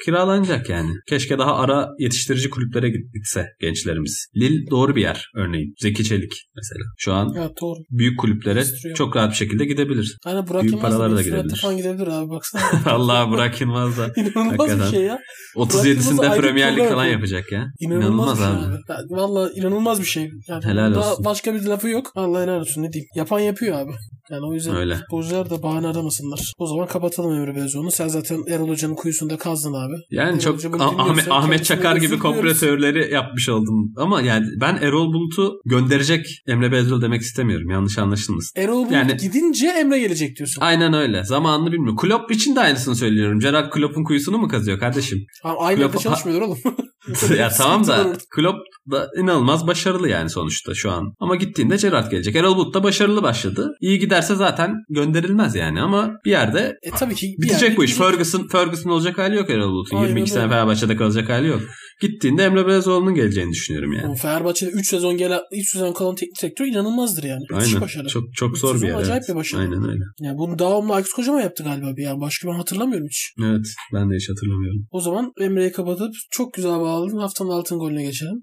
Speaker 2: Kiralanacak yani. Keşke daha ara yetiştirici kulüplere gitse gençlerimiz. Lil doğru bir yer örneğin. Zeki Çelik mesela. Şu an
Speaker 1: evet, doğru.
Speaker 2: büyük kulüplere çok rahat bir şekilde gidebilir.
Speaker 1: Aynen Burak büyük paralara da gidebilir. falan gidebilir abi baksana.
Speaker 2: Allah Burak Yılmaz da.
Speaker 1: İnanılmaz hakikaten. bir şey ya.
Speaker 2: 37'sinde Premier Lig falan yapacak ya.
Speaker 1: İnanılmaz, inanılmaz abi. abi. Yani, Valla inanılmaz bir şey. Yani helal olsun. Başka bir lafı yok. Allah helal olsun ne diyeyim. Yapan yapıyor abi. Yani o yüzden Öyle. futbolcular da bahane aramasınlar. O zaman kapatalım Emre Belezoğlu'nu. Sen zaten Erol Hoca'nın kuyusunda kazdın abi.
Speaker 2: Yani Erol çok Ahmet, Ahmet Çakar gibi komplo teorileri yapmış oldum. Ama yani ben Erol Bulut'u gönderecek Emre Belezoğlu demek istemiyorum. Yanlış anlaşılmasın.
Speaker 1: Erol Bulut yani, gidince Emre gelecek diyorsun.
Speaker 2: Aynen öyle. Zamanını bilmiyorum. Klopp için de aynısını söylüyorum. Gerard Klopp'un kuyusunu mu kazıyor kardeşim?
Speaker 1: Abi, aynı Klopp, çalışmıyor oğlum.
Speaker 2: ya tamam da Klopp da inanılmaz başarılı yani sonuçta şu an. Ama gittiğinde Gerrard gelecek. Erol Bulut da başarılı başladı. İyi giderse zaten gönderilmez yani ama bir yerde
Speaker 1: e, tabii ki
Speaker 2: bitecek bu iş. Ferguson Ferguson olacak hali yok Erol Bulut'un. 22 sene Fenerbahçe'de kalacak hali yok. Gittiğinde Emre Belezoğlu'nun geleceğini düşünüyorum yani.
Speaker 1: O Fenerbahçe'de 3 sezon gelen 3 sezon kalan teknik direktör inanılmazdır yani.
Speaker 2: Aynen. başarı. Çok çok zor bir yer.
Speaker 1: Acayip evet. bir başarı.
Speaker 2: Aynen öyle.
Speaker 1: Yani bunu devamlı Aykut Kocaman yaptı galiba bir yani. Başka ben hatırlamıyorum hiç.
Speaker 2: Evet. Ben de hiç hatırlamıyorum.
Speaker 1: O zaman Emre'yi kapatıp çok güzel bağladın. Haftanın altın golüne geçelim.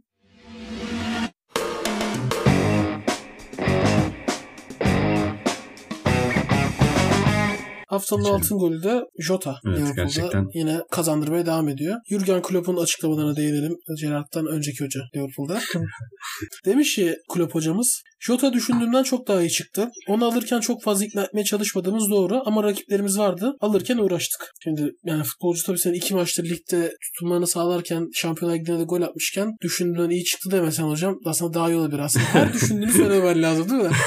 Speaker 1: Haftanın Geçelim. altın golü de Jota. Evet, Liverpool'da gerçekten. yine kazandırmaya devam ediyor. Jurgen Klopp'un açıklamalarına değinelim. Gerard'dan önceki hoca Liverpool'da. Demiş ki Klopp hocamız Jota düşündüğümden çok daha iyi çıktı. Onu alırken çok fazla ikna etmeye çalışmadığımız doğru ama rakiplerimiz vardı. Alırken uğraştık. Şimdi yani futbolcu tabii sen iki maçtır ligde tutunmanı sağlarken Şampiyonlar Ligi'nde de gol atmışken düşündüğünden iyi çıktı demesen hocam aslında daha iyi olabilir aslında. Her düşündüğünü söylemen lazım değil mi?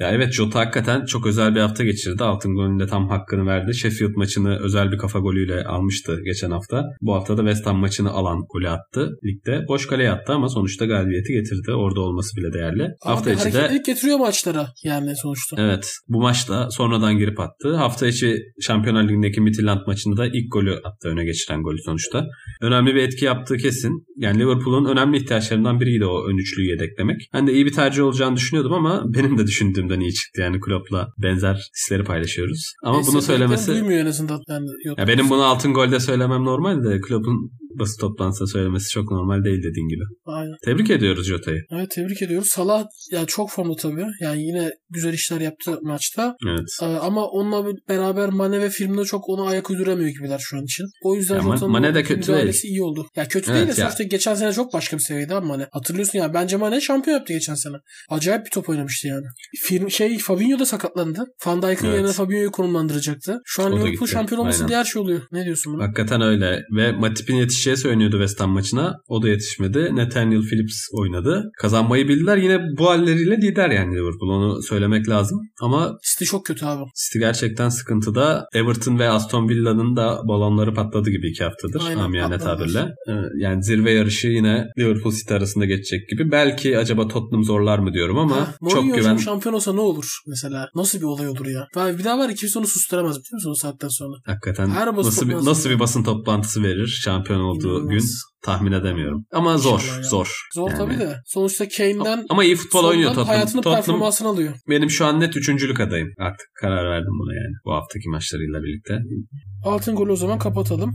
Speaker 2: Ya evet Jota hakikaten çok özel bir hafta geçirdi. Altın golünde tam hakkını verdi. Sheffield maçını özel bir kafa golüyle almıştı geçen hafta. Bu hafta da West Ham maçını alan golü attı ligde. Boş kaleye attı ama sonuçta galibiyeti getirdi. Orada olması bile değerli. Abi
Speaker 1: hafta içi de getiriyor maçlara yani sonuçta.
Speaker 2: Evet. Bu maçta sonradan girip attı. Hafta içi Şampiyonlar Ligi'ndeki Midtjylland maçında da ilk golü attı öne geçiren golü sonuçta. Önemli bir etki yaptığı kesin. Yani Liverpool'un önemli ihtiyaçlarından biriydi o ön üçlüyü yedeklemek. Ben de iyi bir tercih olacağını düşünüyordum ama benim de düşündüğümden iyi çıktı. Yani Klopp'la benzer hisleri paylaşıyoruz. Ama e, bunu söylemesi...
Speaker 1: Duymuyor en azından. Yani yok
Speaker 2: ya benim bunu altın golde söylemem normal de Klopp'un basın toplantısında söylemesi çok normal değil dediğin gibi.
Speaker 1: Aynen.
Speaker 2: Tebrik ediyoruz Jota'yı.
Speaker 1: Evet tebrik ediyoruz. Salah yani çok formda tabii. Yani yine güzel işler yaptı maçta.
Speaker 2: Evet.
Speaker 1: Ee, ama onunla beraber Mane ve Firmino çok ona ayak uyduramıyor gibiler şu an için. O yüzden
Speaker 2: Ya
Speaker 1: Jota'nın
Speaker 2: Mane de kötü
Speaker 1: müdahalesi iyi oldu. Ya kötü
Speaker 2: Evet
Speaker 1: değil de
Speaker 2: ya.
Speaker 1: sonuçta geçen sene çok başka bir seviyede ama Mane. Hatırlıyorsun ya bence Mane şampiyon yaptı geçen sene. Acayip bir top oynamıştı yani. Firm, şey Fabinho da sakatlandı. Van Dijk'ın
Speaker 2: Evet.
Speaker 1: yerine Fabinho'yu konumlandıracaktı. Şu an
Speaker 2: O
Speaker 1: Liverpool şampiyon olması
Speaker 2: Aynen.
Speaker 1: diğer şey oluyor. Ne diyorsun buna?
Speaker 2: Hakikaten öyle. Ve Matip'in yetişeceği söyleniyordu West Ham maçına. O da yetişmedi. Nathaniel Phillips oynadı. Kazanmayı bildiler. Yine bu halleriyle lider yani Liverpool. Onu söylemek lazım. Ama
Speaker 1: City çok kötü abi.
Speaker 2: City gerçekten sıkıntıda. Everton ve Aston Villa'nın da balonları patladı gibi iki haftadır.
Speaker 1: Aynen,
Speaker 2: Amiyane tabirle. Ee, Yani zirve yarışı yine Liverpool City arasında geçecek gibi. Belki acaba Tottenham zorlar mı diyorum ama
Speaker 1: Ha,
Speaker 2: çok güven...
Speaker 1: hocam şampiyon olsa ne olur mesela? Nasıl bir olay olur ya? Var- Bir daha var kimse onu susturamaz biliyor musun o saatten sonra?
Speaker 2: Hakikaten
Speaker 1: Her
Speaker 2: nasıl bir, nasıl bir basın toplantısı verir şampiyon olduğu
Speaker 1: İnanılmaz.
Speaker 2: gün tahmin edemiyorum. Ama zor,
Speaker 1: ya.
Speaker 2: zor.
Speaker 1: Zor
Speaker 2: Yani-
Speaker 1: tabii de. Sonuçta Kane'den
Speaker 2: Ama iyi futbol oynuyor Tottenham.
Speaker 1: hayatının
Speaker 2: Tottenham
Speaker 1: performansını alıyor.
Speaker 2: benim şu an net üçüncülük adayım. Artık karar verdim buna yani. Bu haftaki maçlarıyla birlikte.
Speaker 1: Altın golü o zaman kapatalım.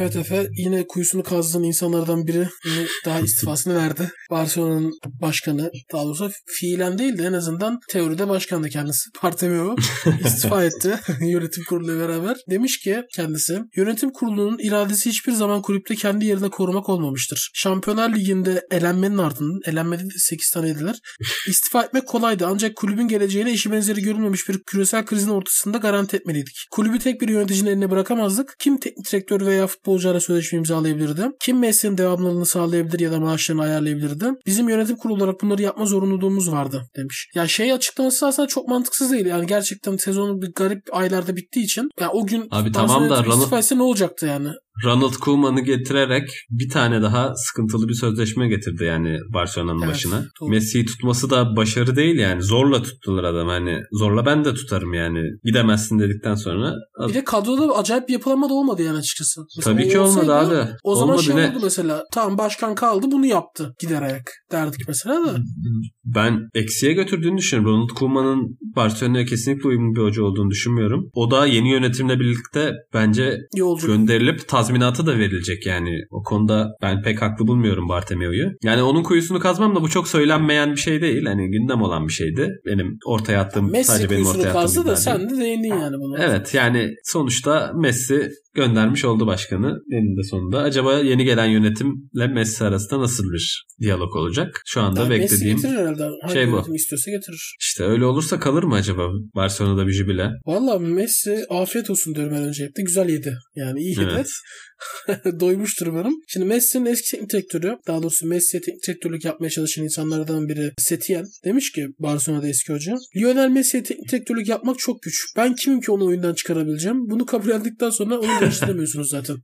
Speaker 1: Evet Efe yine kuyusunu kazdığın insanlardan biri yine daha istifasını verdi. Barcelona'nın başkanı daha doğrusu fiilen değil de en azından teoride başkandı kendisi. Bartomeu istifa etti yönetim kuruluyla beraber. Demiş ki kendisi yönetim kurulunun iradesi hiçbir zaman kulüpte kendi yerine korumak olmamıştır. Şampiyonlar Ligi'nde elenmenin ardından elenmede de 8 tane yediler. İstifa etmek kolaydı ancak kulübün geleceğine eşi benzeri görülmemiş bir küresel krizin ortasında garanti etmeliydik. Kulübü tek bir yöneticinin eline bırakamazdık. Kim teknik direktör veya futbolculara sözleşme imzalayabilirdi? Kim mesleğin devamlılığını sağlayabilir ya da maaşlarını ayarlayabilirdi? Bizim yönetim kurulu olarak bunları yapma zorunluluğumuz vardı demiş. Ya şey açıklaması aslında çok mantıksız değil. Yani gerçekten sezonun bir garip aylarda bittiği için ya o gün
Speaker 2: Abi tamam da Ronald-
Speaker 1: ne olacaktı yani?
Speaker 2: Ronald Koeman'ı getirerek bir tane daha sıkıntılı bir sözleşme getirdi yani Barcelona'nın
Speaker 1: Evet,
Speaker 2: başına.
Speaker 1: doğru.
Speaker 2: Messi'yi tutması da başarı değil yani. Zorla tuttular adam hani. Zorla ben de tutarım yani. Gidemezsin dedikten sonra.
Speaker 1: Bir de kadroda acayip bir yapılanma da olmadı yani açıkçası. Mesela
Speaker 2: Tabii ki olmadı abi.
Speaker 1: O zaman
Speaker 2: Olmadı
Speaker 1: şey
Speaker 2: ne?
Speaker 1: olurdu mesela. Tamam başkan kaldı bunu yaptı. Gider ayak derdik mesela da.
Speaker 2: Ben eksiye götürdüğünü düşünüyorum. Ronald Koeman'ın Barcelona'ya kesinlikle uyumlu bir hoca olduğunu düşünmüyorum. O da yeni yönetimle birlikte bence
Speaker 1: Yolcu.
Speaker 2: gönderilip tazminatı da verilecek yani. O konuda ben pek haklı bulmuyorum Bartomeu'yu. Yani onun kuyusunu kazmam da bu çok söylenmeyen bir şey değil. Hani gündem olan bir şeydi. Benim ortaya attığım
Speaker 1: Messi
Speaker 2: sadece benim ortaya attığım
Speaker 1: kazdı da sen de değindin yani buna.
Speaker 2: Evet yani sonuçta Messi göndermiş oldu başkanı eninde sonunda. Acaba yeni gelen yönetimle Messi arasında nasıl bir diyalog olacak? Şu anda
Speaker 1: Messi
Speaker 2: beklediğim
Speaker 1: herhalde. Hangi
Speaker 2: şey bu.
Speaker 1: istiyorsa getirir.
Speaker 2: işte öyle olursa kalır mı acaba Barcelona'da bir jübile?
Speaker 1: Valla Messi afiyet olsun diyorum ben önce hep de. Güzel yedi. Yani iyi yedi.
Speaker 2: Evet.
Speaker 1: Doymuştur umarım. Şimdi Messi'nin eski teknik direktörü, daha doğrusu Messi'ye teknik direktörlük yapmaya çalışan insanlardan biri Setien demiş ki Barcelona'da eski hoca. Lionel Messi'ye teknik direktörlük yapmak çok güç. Ben kimim ki onu oyundan çıkarabileceğim? Bunu kabul ettikten sonra onu değiştiremiyorsunuz zaten.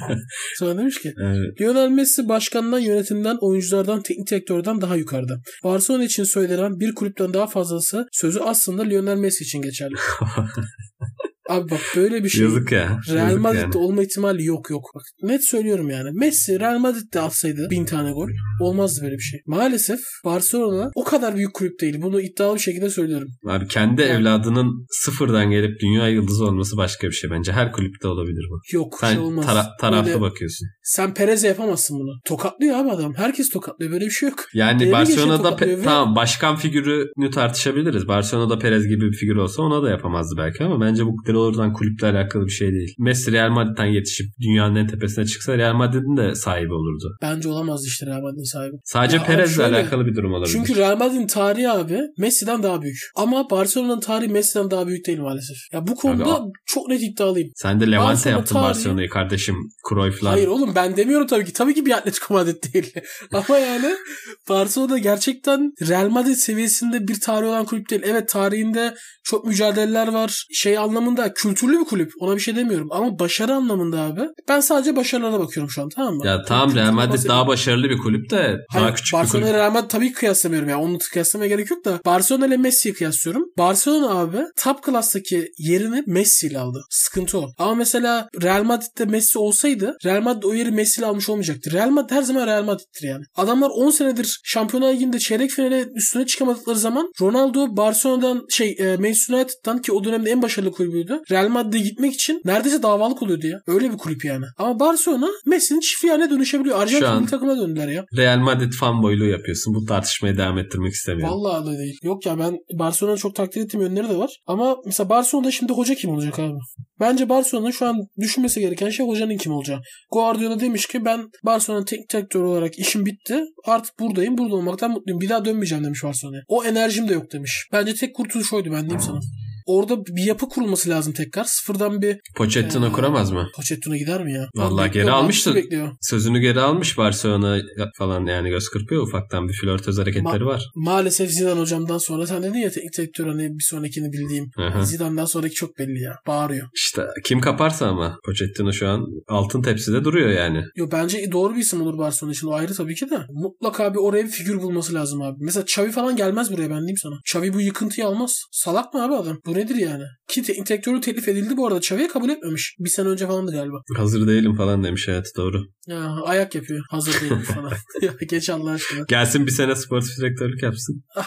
Speaker 1: sonra demiş ki
Speaker 2: Evet.
Speaker 1: Lionel Messi başkandan, yönetimden, oyunculardan, teknik direktörden daha yukarıda. Barcelona için söylenen bir kulüpten daha fazlası sözü aslında Lionel Messi için geçerli. Abi bak böyle bir şey
Speaker 2: Yazık ya.
Speaker 1: Real Madrid'de
Speaker 2: yani.
Speaker 1: olma ihtimali yok yok. Bak, net söylüyorum yani. Messi Real Madrid'de atsaydı bin tane gol olmazdı böyle bir şey. Maalesef Barcelona o kadar büyük kulüp değil. Bunu iddialı bir şekilde söylüyorum.
Speaker 2: Abi kendi
Speaker 1: Yani-
Speaker 2: evladının sıfırdan gelip dünya yıldızı olması başka bir şey bence. Her kulüpte olabilir bu.
Speaker 1: Yok
Speaker 2: Sen
Speaker 1: şey olmaz.
Speaker 2: tara- taraflı
Speaker 1: Böyle-
Speaker 2: bakıyorsun.
Speaker 1: Sen Perez'e yapamazsın bunu. Tokatlıyor abi adam. Herkes tokatlıyor. Böyle bir şey yok.
Speaker 2: Yani
Speaker 1: Devre
Speaker 2: Barcelona'da pe- tamam başkan figürünü tartışabiliriz. Barcelona'da Perez gibi bir figür olsa ona da yapamazdı belki ama bence bu doğrudan kulüple alakalı bir şey değil. Messi Real Madrid'den yetişip dünyanın en tepesine çıksa Real Madrid'in de sahibi olurdu.
Speaker 1: Bence olamazdı işte Real Madrid'in sahibi.
Speaker 2: Sadece
Speaker 1: Ya
Speaker 2: Perez'le
Speaker 1: şöyle,
Speaker 2: alakalı bir durum olabilir.
Speaker 1: Çünkü Real Madrid'in tarihi abi Messi'den daha büyük. Ama Barcelona'nın tarihi Messi'den daha büyük değil maalesef. Ya bu konuda
Speaker 2: Abi,
Speaker 1: çok net iddialıyım.
Speaker 2: Sen de Levante
Speaker 1: Barcelona
Speaker 2: yaptın
Speaker 1: tarihi-
Speaker 2: Barcelona'yı kardeşim. Cruyff'lar.
Speaker 1: Hayır oğlum ben demiyorum tabii ki. Tabii ki bir Atletico Madrid değil. Ama yani Barcelona gerçekten Real Madrid seviyesinde bir tarih olan kulüp değil. Evet tarihinde çok mücadeleler var. Şey anlamında Ya kültürlü bir kulüp. Ona bir şey demiyorum. Ama başarı anlamında abi. Ben sadece başarılara bakıyorum şu an tamam mı?
Speaker 2: Ya tamam Real Madrid daha başarılı bir kulüp de Hayır, daha küçük
Speaker 1: Barcelona
Speaker 2: bir kulüp.
Speaker 1: Real Madrid tabii ki kıyaslamıyorum ya. Onu kıyaslamaya gerek yok da. Barcelona ile Messi'yi kıyaslıyorum. Barcelona abi top class'taki yerini Messi ile aldı. Sıkıntı o. Ama mesela Real Madrid'de Messi olsaydı Real Madrid o yeri Messi ile almış olmayacaktı. Real Madrid her zaman Real Madrid'dir yani. Adamlar 10 senedir Şampiyonlar Ligi'nde çeyrek finale üstüne çıkamadıkları zaman Ronaldo Barcelona'dan şey e, Manchester United'dan ki o dönemde en başarılı kulübüydü. Real Madrid'e gitmek için neredeyse davalık oluyordu ya. Öyle bir kulüp yani. Ama Barcelona Messi'nin çift haline dönüşebiliyor. Arjantin takıma döndüler ya.
Speaker 2: Real Madrid fanboyluğu yapıyorsun. Bu tartışmayı devam ettirmek istemiyorum.
Speaker 1: Vallahi öyle değil. Yok ya ben Barcelona'nın çok takdir ettiğim yönleri de var. Ama mesela Barcelona'da şimdi hoca kim olacak abi? Bence Barcelona'nın şu an düşünmesi gereken şey hocanın kim olacağı. Guardiola demiş ki ben Barcelona teknik direktör olarak işim bitti. Artık buradayım. Burada olmaktan mutluyum. Bir daha dönmeyeceğim demiş Barcelona'ya. O enerjim de yok demiş. Bence tek kurtuluş oydu ben diyeyim sana. Orada bir yapı kurulması lazım tekrar. Sıfırdan bir...
Speaker 2: Pochettino ee, kuramaz mı?
Speaker 1: Pochettino gider mi ya?
Speaker 2: Vallahi geri almıştı. Sözünü geri almış Barcelona falan yani göz kırpıyor ufaktan bir flörtöz hareketleri Ma- var.
Speaker 1: Maalesef Zidane hocamdan sonra sen dedin ya teknik direktör hani bir sonrakini bildiğim. Hı-hı. Zidane'dan sonraki çok belli ya. Bağırıyor.
Speaker 2: İşte kim kaparsa ama Pochettino şu an altın tepside duruyor yani.
Speaker 1: Yo bence doğru bir isim olur Barcelona için. O ayrı tabii ki de. Mutlaka bir oraya bir figür bulması lazım abi. Mesela Xavi falan gelmez buraya ben diyeyim sana. Xavi bu yıkıntıyı almaz. Salak mı abi adam? Bu nedir yani? Ki teknik direktörü teklif edildi bu arada. Xavi'ye kabul etmemiş. Bir sene önce falandı galiba.
Speaker 2: Hazır değilim falan demiş evet doğru.
Speaker 1: Ya ayak yapıyor. Hazır değilim falan. ya geç Allah aşkına.
Speaker 2: Gelsin bir sene sportif direktörlük yapsın.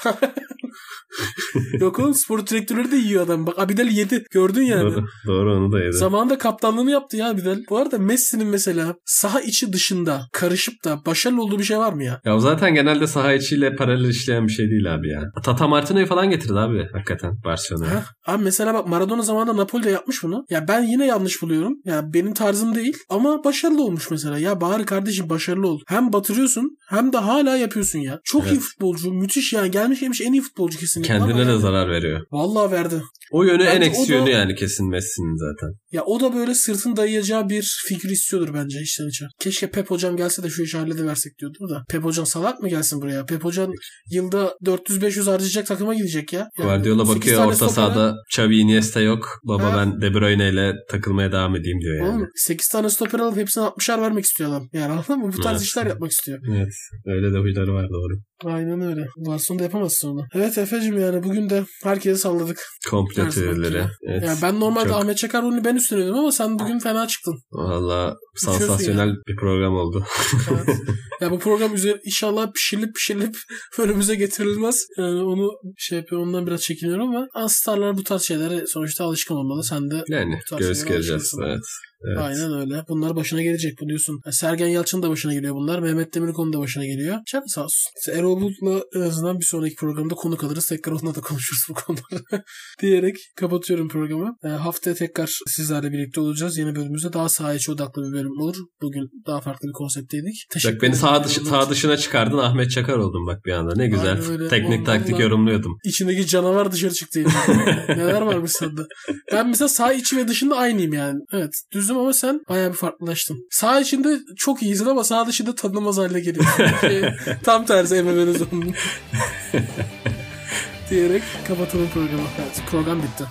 Speaker 1: Yok oğlum spor direktörleri de yiyor adam. Bak Abidal yedi. Gördün yani.
Speaker 2: Doğru, doğru onu da yedi.
Speaker 1: Zamanında kaptanlığını yaptı ya Abidal. Bu arada Messi'nin mesela saha içi dışında karışıp da başarılı olduğu bir şey var mı ya?
Speaker 2: Ya zaten genelde saha içiyle paralel işleyen bir şey değil abi ya. Tata Martino'yu falan getirdi abi hakikaten Barcelona'ya.
Speaker 1: Abi mesela bak Maradona zamanında Napoli'de yapmış bunu. Ya ben yine yanlış buluyorum. Ya benim tarzım değil ama başarılı olmuş mesela. Ya bari kardeşim başarılı ol. Hem batırıyorsun hem de hala yapıyorsun ya. Çok evet. iyi futbolcu. Müthiş yani. Gelmiş gelmiş en iyi futbolcu kesinlikle.
Speaker 2: Kendine de zarar veriyor.
Speaker 1: Vallahi verdi.
Speaker 2: O yönü bence en eksi yönü yani kesin Messi'nin zaten.
Speaker 1: Ya o da böyle sırtın dayayacağı bir figür istiyordur bence işten içe. Keşke Pep hocam gelse de şu işi hallediversek diyordu da. Pep hocam salak mı gelsin buraya? Pep hocam yılda 400-500 harcayacak takıma gidecek ya.
Speaker 2: Yani Guardiola bakıyor orta sahada Xavi Iniesta yok. Baba ha. ben De Bruyne ile takılmaya devam edeyim diyor yani. Oğlum
Speaker 1: 8 tane stoper alıp hepsine 60'ar vermek istiyor adam. Yani anladın mı? Bu tarz evet. işler yapmak istiyor.
Speaker 2: Evet. Öyle de huyları var doğru.
Speaker 1: Aynen öyle. Barcelona'da yapamazsın onu. Evet Efe'cim yani bugün de herkese salladık.
Speaker 2: Komple teorileri. Evet.
Speaker 1: Yani ben normalde Çok... Ahmet Çakar rolünü ben üstleniyordum ama sen bugün fena çıktın.
Speaker 2: Valla sansasyonel yani. bir program oldu.
Speaker 1: evet. Ya bu program üzeri inşallah pişirilip pişirilip önümüze getirilmez. Yani onu şey yapıyor ondan biraz çekiniyorum ama starlar bu tarz şeylere sonuçta alışkın olmalı. Sen de
Speaker 2: yani göz göreceğiz. Evet. Evet.
Speaker 1: Aynen öyle. Bunlar başına gelecek biliyorsun. Sergen Yalçın da başına geliyor bunlar. Mehmet Demirkol da başına geliyor. Canı sağ olsun. Erol Bulut'la en azından bir sonraki programda konuk alırız. Tekrar onunla da konuşuruz bu konuları. diyerek kapatıyorum programı. E, haftaya tekrar sizlerle birlikte olacağız. Yeni bölümümüzde daha saha içi odaklı bir bölüm olur. Bugün daha farklı bir konseptteydik.
Speaker 2: Teşekkür bak beni sağ, dışı, sağ dışına çıkardın. Ahmet Çakar oldum bak bir anda. Ne güzel. Teknik Ondan taktik yorumluyordum.
Speaker 1: İçindeki canavar dışarı çıktı. Neler varmış sende. Ben mesela sağ içi ve dışında aynıyım yani. Evet. Düzdüm ama sen bayağı bir farklılaştın. Sağ içinde çok iyisin ama sağ dışında tanınmaz hale geliyorsun. tam tersi Emre diyerek kapatalım programı. Evet, program bitti.